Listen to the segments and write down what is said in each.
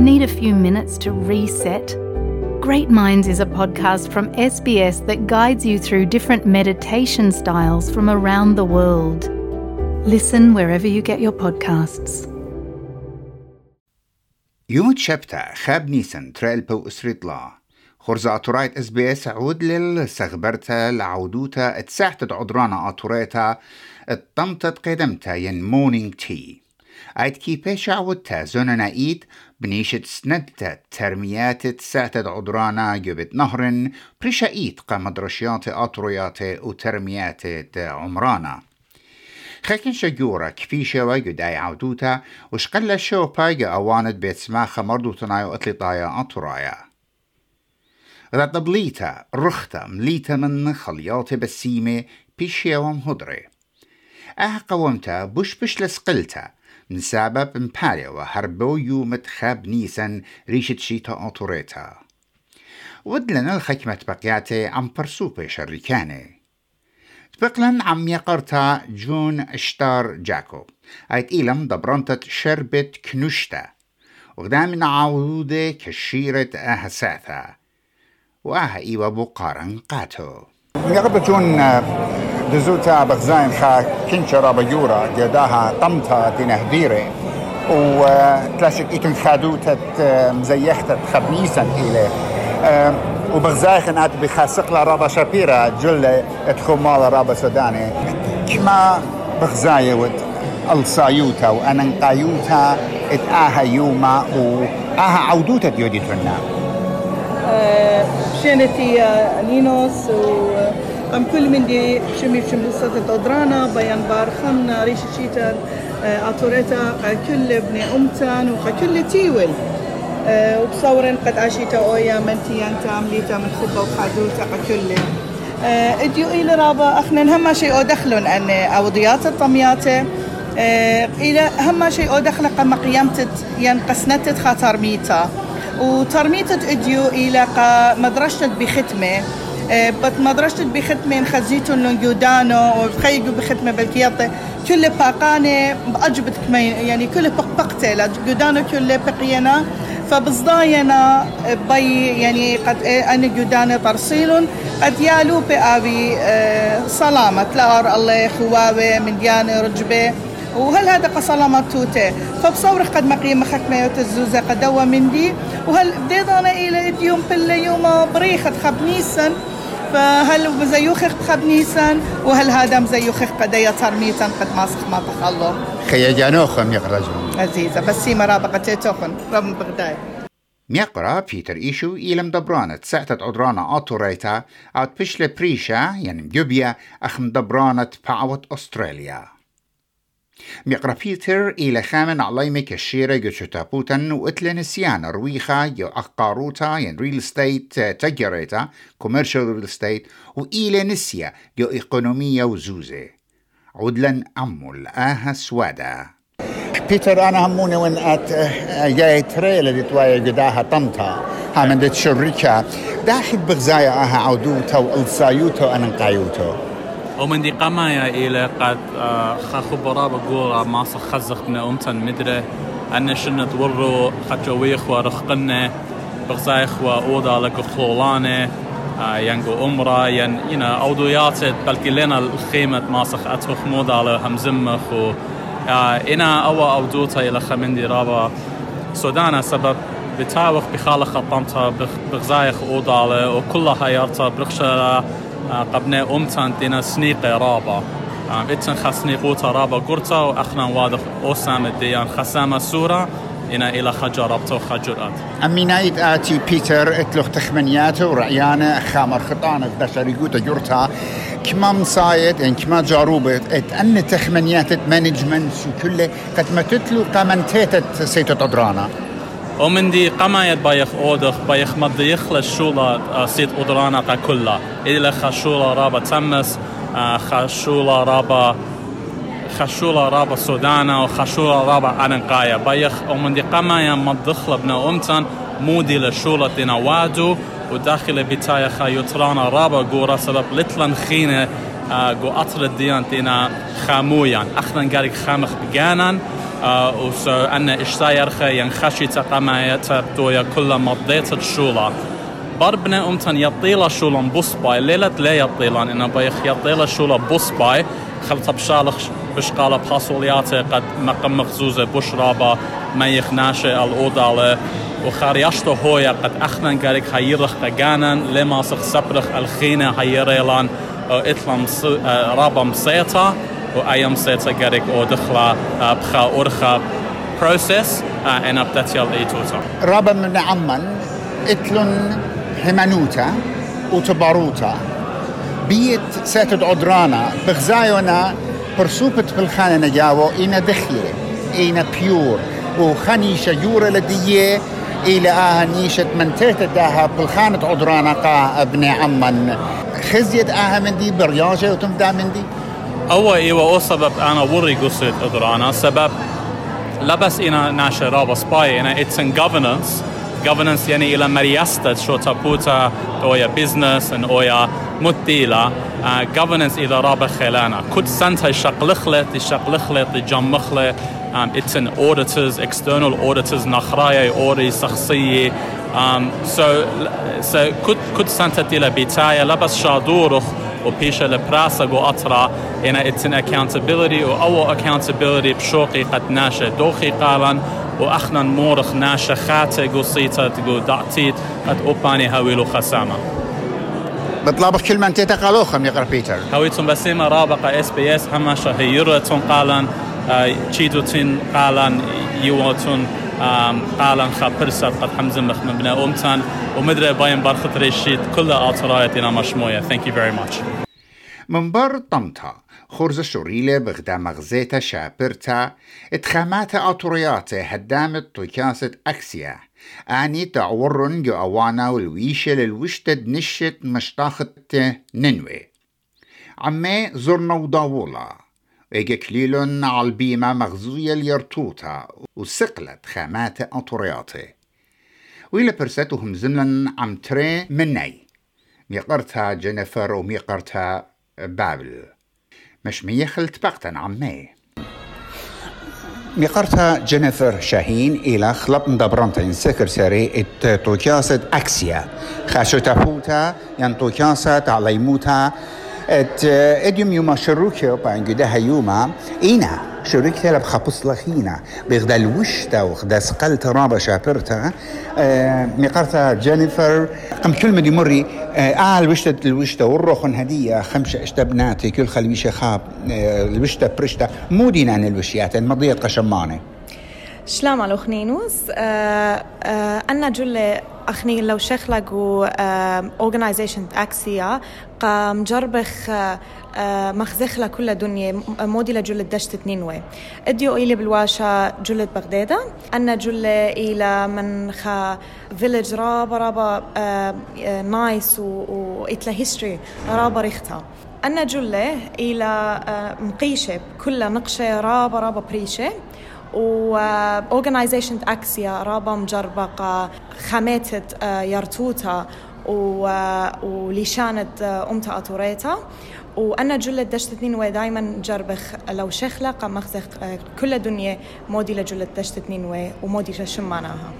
Need a few minutes to reset? Great Minds is a podcast from SBS that guides you through different meditation styles from around the world. Listen wherever you get your podcasts. يوم شبتا خاب نيسن تريل بو اسريطلا خرزة أطوريت اس بي اس عود للسغبرتا لعودوتا اتساحت عدرانا أطوريتا الطمتت قدمتا ين مونينج تي ايد كي بيش عودتا زوننا ايد بنيشت سندتا ترميات تساعتد عدرانا جبت نهرن بريشا ايد قمدرشيات أطريات وترميات عمرانا خاكن شجورة كفيشة وجداي عودوتا وشقل شو بايجا أواند بيت سماخة مردو تنايو أطلطايا أطرايا رطبليتا رختا مليتا من خليات بسيمة بيشيا ومهدري آه قومتا بش بش لسقلتا سبب مبالي وهربو يومت خاب نيسن ريشت شيتا أطوريتا. ودلن الخكمة بقياتي عم برسوبة شركاني تبقلن عم يقرتا جون اشتار جاكو أيت إيلم دبرنتت شربت كنوشتا. وقدام عودة كشيرة أهساثا. وآها إيوا بقارن قاتو. يقرب جون دزوتا بغزاين خا كنشرا بيورا جداها طمتا تنهديري وتلاشك إيكن خادوتة مزيختة خبنيسا إليه. وبغزايخن أت بخاسق رابا شابيرا جل اتخمال رابا سوداني. كما بغزايوت ألصايوتا نقايوتا إت آها يوما واها عودوتا ديودي ترنا. شنتي نينوس و أم كل من دي شمي شمي صوت درانا بيان بار خمنا ريش شيتا آتوريتا كل ابن أمتان وكل تيول. وبصورن قد عشيتا أويا منتيان تعمليتا من خبة وخادوتا كل. إديو إلى رابا اخنا هم شيء أو دخلون أن اوضيات الطمياتة إلى هم شيء أو دخل قم قيامتت ين قسنتت خاطر ميتا وترميتت إديو إلى مدرشتت بختمه بس مدرشتت بختمه خزيتون لونجودانو وخيجو بختمه بالكياطة. كل باقانه باجبت كمين يعني كل بقبقته جودانو كل بقينا. فبصداينا بي يعني قد أنا جداني ترسيل قد يالو بأبي سلامة. لار الله خواوي من دياني رجبة. وهل هذا قصلامة توتي فبصور قد مقيم مخكمة الزوزة قد دوا من دي وهل بديضانا إلى ديوم بل يوم بريخة خبنيسا فهل مزيوخخ خبنيسا وهل هذا مزيوخخ قد يترميتا قد ماسخ ما تخلو خيا جانوخم يخرجون عزيزة بس سيما رابقة تيتوخن رب بغداد ميقرا بيتر إيشو إيلم دبرانة سعتت عدرانا أطوريتا أو بشلة بريشا يعني مجوبيا أخم دبرانة باوت أستراليا ميقرأ بيتر إلى خامن عليمي كشيرة جوشو تابوتن وإتلن نسيان رويخا يو أقاروتا ين ريل ستيت تجاريتا كوميرشال ريل ستيت وإلى نسيا يو إقونومية وزوزة. عدلن أمول آها سوادا. بيتر أنا هموني وين ات جاي تريل اللي تواي قداها طمتا ها من دت شركة داخل بغزايا أها عودوتا والصايوتو أنا نقايوتو. ومن دي قمايا إلى قد خاخو برابا قورا ماسا خزق من أمتن مدري أن شنة ورو خجويخ ورخقنا بغزايخ وأودا لك خلولانه ينقو أمرا. ين ينا أودويات بلكي لنا الخيمة ماسخ أتوخ مودا على همزمخ و إنا أوا أودوتا إلى خمندي رابا. سودانا سبب بتاوخ بخالة خطمتا بغزايخ أودالة وكلها هيارتا برخشة قبنا أمتان دينا سنيقة رابا. إتن خسني قوتا رابا قرتا وأخنا واضح أوسام الديان خسامة سورة إنا إلى خجربتو خجرات أمينايت آتي بيتر اتلوخ تخمنياته ورعيانه خامر خطانة بشري قوتا جرتا كما مصايد يعني كما جاروبت ات ان تخمنيات مانجمنت وكله قد ما تتلو قامنتيت سيتو تدرانا. ومن دي قمايت بايخ أودخ بايخ مضي يخلص شولا سيت أدرانا كلها إلى خشولا رابا تمس خشولا رابا خشولا رابا سودانا وخشولا رابا أنقايا. بايخ ومن دي قمايا مضخلة بنا أمتن مودي لشولا دينا وادو وداخل بتايا خا يترانا رابا قورا سبب لتلن خينة جو أطر الديان تينا خامويا أخنا نقارك خامخ بجانا وسو أنا إش سايرخ ينخشي تقامايا تبتويا كل مضيت الشولة بربنا أمتن يطيلا شولن بوسباي. ليلة لا يطيلان إنا بيخ يطيلا شولة بوسباي. خلط بشالخ بشقالة بحصولياتي قد مقم مخزوزة بشرابة ما يخناشي الأودالة وخارياشتو هويا قد أخنا نقارك هيرخ قانا لما سخ سبرخ الخينة هيريلان إتلام رابا مسيطة وأيام سيطة قارك أو دخلا بخا أورخا بروسيس أنا بتاتيال إيتوتا رابا من عمان إتلون همانوتا وتباروتا بيت ساتد عدرانا بغزايونا برسوبت بالخانة نجاوو إنا دخلة إنا بيور. وخنيشة يورا لدية إلى آها نيشة من داها بالخانة عدرانا قا ابن عمان خزيت آها من دي برياجة وتمدا من دي أول إيوة أو سبب. أنا وري قصة عدرانا سبب لبس إنا ناشا رابا سباي. إنا it's in governance. Governance يعني إلى مريستة شو تابوتا أويا business and أويا متيلا. uh, governance إلى رابا خلانا كل سنة يشقلخلت يشقلخلت يجمخلت um, it's an auditors external auditors نخرايا أوري شخصية. Um, so so كل كل سنة تيلا بيتايا لبس شادورخ وبيشا لبراسا جو أطرا إنا it's an accountability أو accountability بشوقي قد ناشا دوخي قالن وأخنا مورخ ناشا خاتة قصيتا تقو دعتيت قد أوباني هاويلو خسامة بطلابك كلمة أنت تقالوخم يقرأ بيتر هاويتون بسيما رابقة اس بي اس هما شهيرتون قالن تشيدوتين قالن يوتون قالن خابرسة قد حمزن لخ من بنا أمتان ومدري باين برخط ريشيت كل آترايتنا مشموية thank you very much. من بر طمطا خرز الشريلة بغدا مغزيتا شابرتا اتخامات أطريات هدامت طيكاسة أكسيا أني تعورن جو أوانا والويشة للوشتد نشت مشتاخت ننوي عمي زرنا وداولا كليلون على البيمة مغزوية اليرتوتا وسقلت خامات أطرياتي وإلى برستهم زملا عم تري مني ميقرتها جينيفر وميقرتها بابل. مش ميخلت بقتا عمي ميقرتها جينيفر شاهين إلى خلب مدبرنتا سكرتاري ات توكاسة أكسيا خاشو تفوتا ين توكاسة عليموتا ات اديوم يوما شروكيو بانجده يوما إينا شركة بخبص لخينا بغدا الوشتا وغدا سقلت رابا شابرتا آه مقرتا جينيفر قم كل مدي مري آه الوشتا الوشتا والروخن هدية خمسة اشتا بناتي كل خلويشة خاب آه الوشتا برشتا مو دينا عن الوشيات مضية قشماني شلام على خنينوس آه آه أنا جل أخني لو شخلق و أورجنايزيشن أكسيا قام جربخ آه مخزخلة كل دنيا موديلا جلد دشت تنينوي إديو إلي بالواشا جلد بغدادة. أنا جل إلى من خا فيلج رابا رابا نايس وإتلا هيستوري رابا ريختا أنا جلة إلى مقيشة كل نقشة رابا رابا بريشة. و اورجنايزيشن اكسيا رابا مجربقة خميتت يرتوتا وليشانت أمتا أتوريتا. وأنا جلة دشت اثنين وي دايما جربخ لو شخلة قام مخزخ كل الدنيا مودي لجلة دشت اثنين وي ومودي شماناها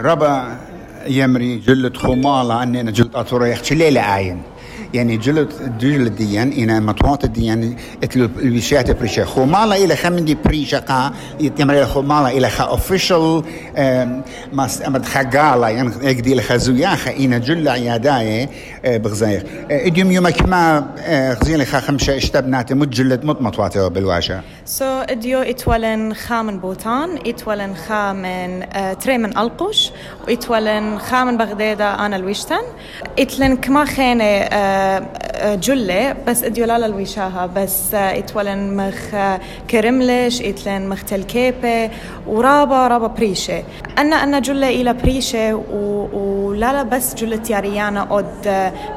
ربا يمري جلة خمالة أننا جلة أتوريخ ليلة آين. يعني جلد جلد ديان إنا مطوات ديان إتلو الوشيات بريشة خمالة إلى خمندي بريشة قا يتمر خمالة إلى خا official ما أمد خقالة يعني اقدي إلى خزوياخة إنا جل عياداية بغزاير إديوم يوم كما غزين خا خمسة اشتبنات مد جلد مد مطوات بالواشة so, اديو اتولن خامن بوتان اتولن خامن تريمن القش واتولن خامن بغدادة أنا الويشتن اتلن كما خينة جلة بس اديولالا الويشاها بس اتولن مخ كرملش اتلن مخ تلكيبة ورابا رابا بريشة أنا أنا جلة إلى بريشة و ولا بس جل تياريانا od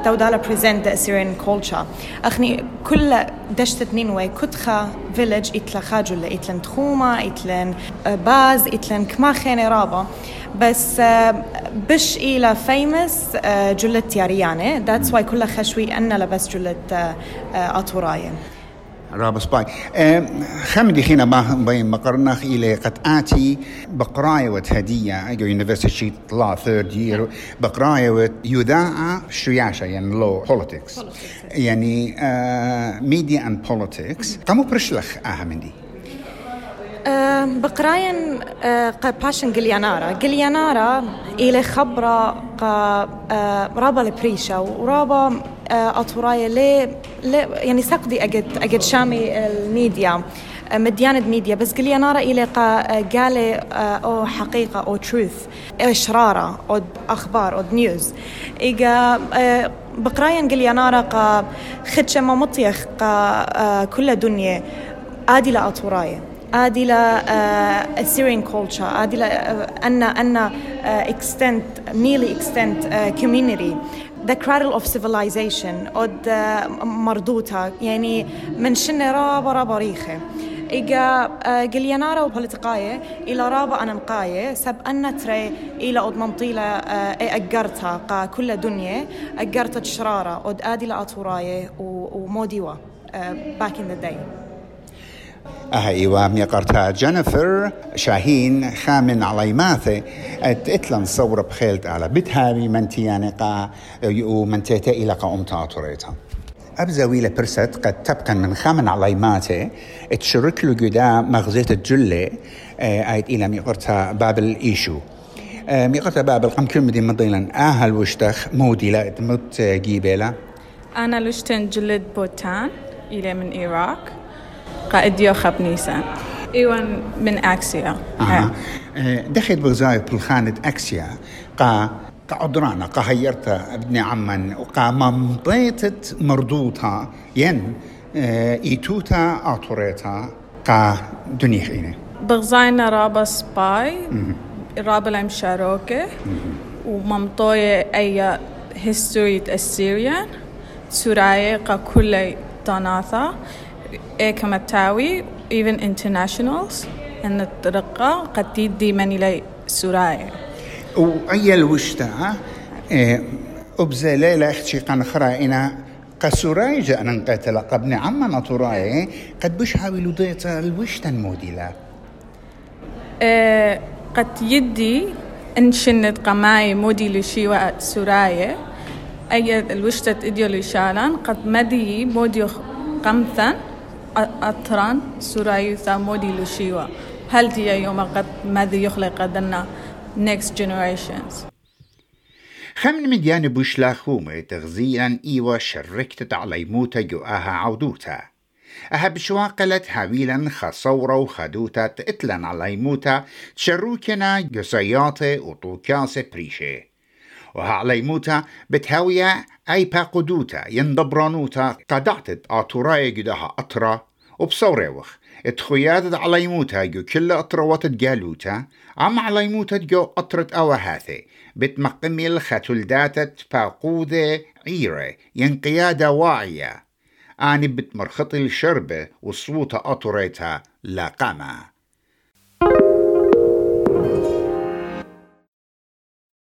تودالا present the Assyrian culture. أخني كل دشت نينوي كتخا فيلج إتلا خاجل إتلن تخوما إتلن باز إتلن كما خيني رابا بس بش إلى فيمس جلة تياريانة that's why كل خشوي أنا لبس جلة أطوراية رابس باي خمدي خينا بين مقرناخ إلى قد آتي بقراية وتهدية أجو يونيفرسيتي لا ثيرد يير بقراية يذاع شياشة يعني لو بوليتكس يعني ميديا اند بوليتكس قاموا برشلخ أهم دي بقراين باشن جليانارا جليانارا إلى خبرة قا رابا لبريشا ورابا أطورايا لي يعني سقدي أجد أجد شامي الميديا مديانة ميديا. بس جليانارا إلى قا قالي أو حقيقة أو تروث إشرارة أو أخبار أو نيوز إيجا بقراين جليانارا قا خدشة ما مطيخ كل دنيا. آدلة أطورايا آدلة uh, Assyrian culture. آدلة uh, أن أن uh, extent nearly the cradle of civilization od uh, مردوتا. يعني من شنة رابا رابا ريخة. إيجا جليانارا وبوليتقاية إلى رابا أنا نقاية سب أن تري إلى أود ممطيلة أجرتها قا كل دنيا. أجرتها شرارة أود آدلة أطوراية وموديوا back in the day. أها إيوا ميقرتها جينيفر شاهين خامن على ماثي إتلن صورة بخيلت على بتهابي منتي يعني قا ومنتيتا إلى قا أم تاطريتا. أبزاويلة برست قد تبقى من خامن على ماتي تشرك له جدا مغزية الجلة. آيت إلى ميقرتها باب الإيشو. ميقرتها باب القم كل مدين مضيلا آهل وشتخ مودي لا تموت جيبيلا. أنا لشتن جلد بوتان إلى من إيراق قائد خب نيسان. إيوان من أكسيا. آه. دخل بغزاي بالخانة أكسيا. قا قعدرانا قا هيرتا ابن عمان وقا ممضيتت مردوتا. ين إيتوتا اطوريتا قا دنيا خيني بغزاينا رابا سباي. رابا لهم شاروكي وممطوية اي هيستوري السيريان سوراية قا كل تناثا كمتاوي even internationals أن الطرقة قد تدي من إلى سرايا وأي الوشتا أبزا ليلة أختي قن خرائنا. قسوراي جاء ننقتل قبل عما نطراي قد بش حاولوا ضيطة الوشتا الموديلة؟ أه قد يدي إنشنت قماي مودي لشيوة سرايا أي الوشتة إديو شالان قد مدي مودي قمثا. أطران سورايوثا مودي لشيوا هل دي يوم قد ماذا يخلق دنا next generations خمن مديان بوشلا خومة تغزيلا إيوا شركت على موتا جواها عودوتا. أها بشواقلت هاويلا خصورة وخدوتا تقتلن على موتا تشروكنا جسياتي وطوكاسة بريشي وها على موتا بتهاوية أي باقدوتا يندبرانوتا قدعتت آتوراي جدها أطرا وبصوريوخ. اتخيادت على يموتا جو كل أطروات جالوتا. عم على يموتا جو أطرت أوهاثي. بتمقمل ختلداتت باقودة عيرة. ينقيادة واعية. آني بتمرخط الشربة وصوتا أطريتها لا قامة.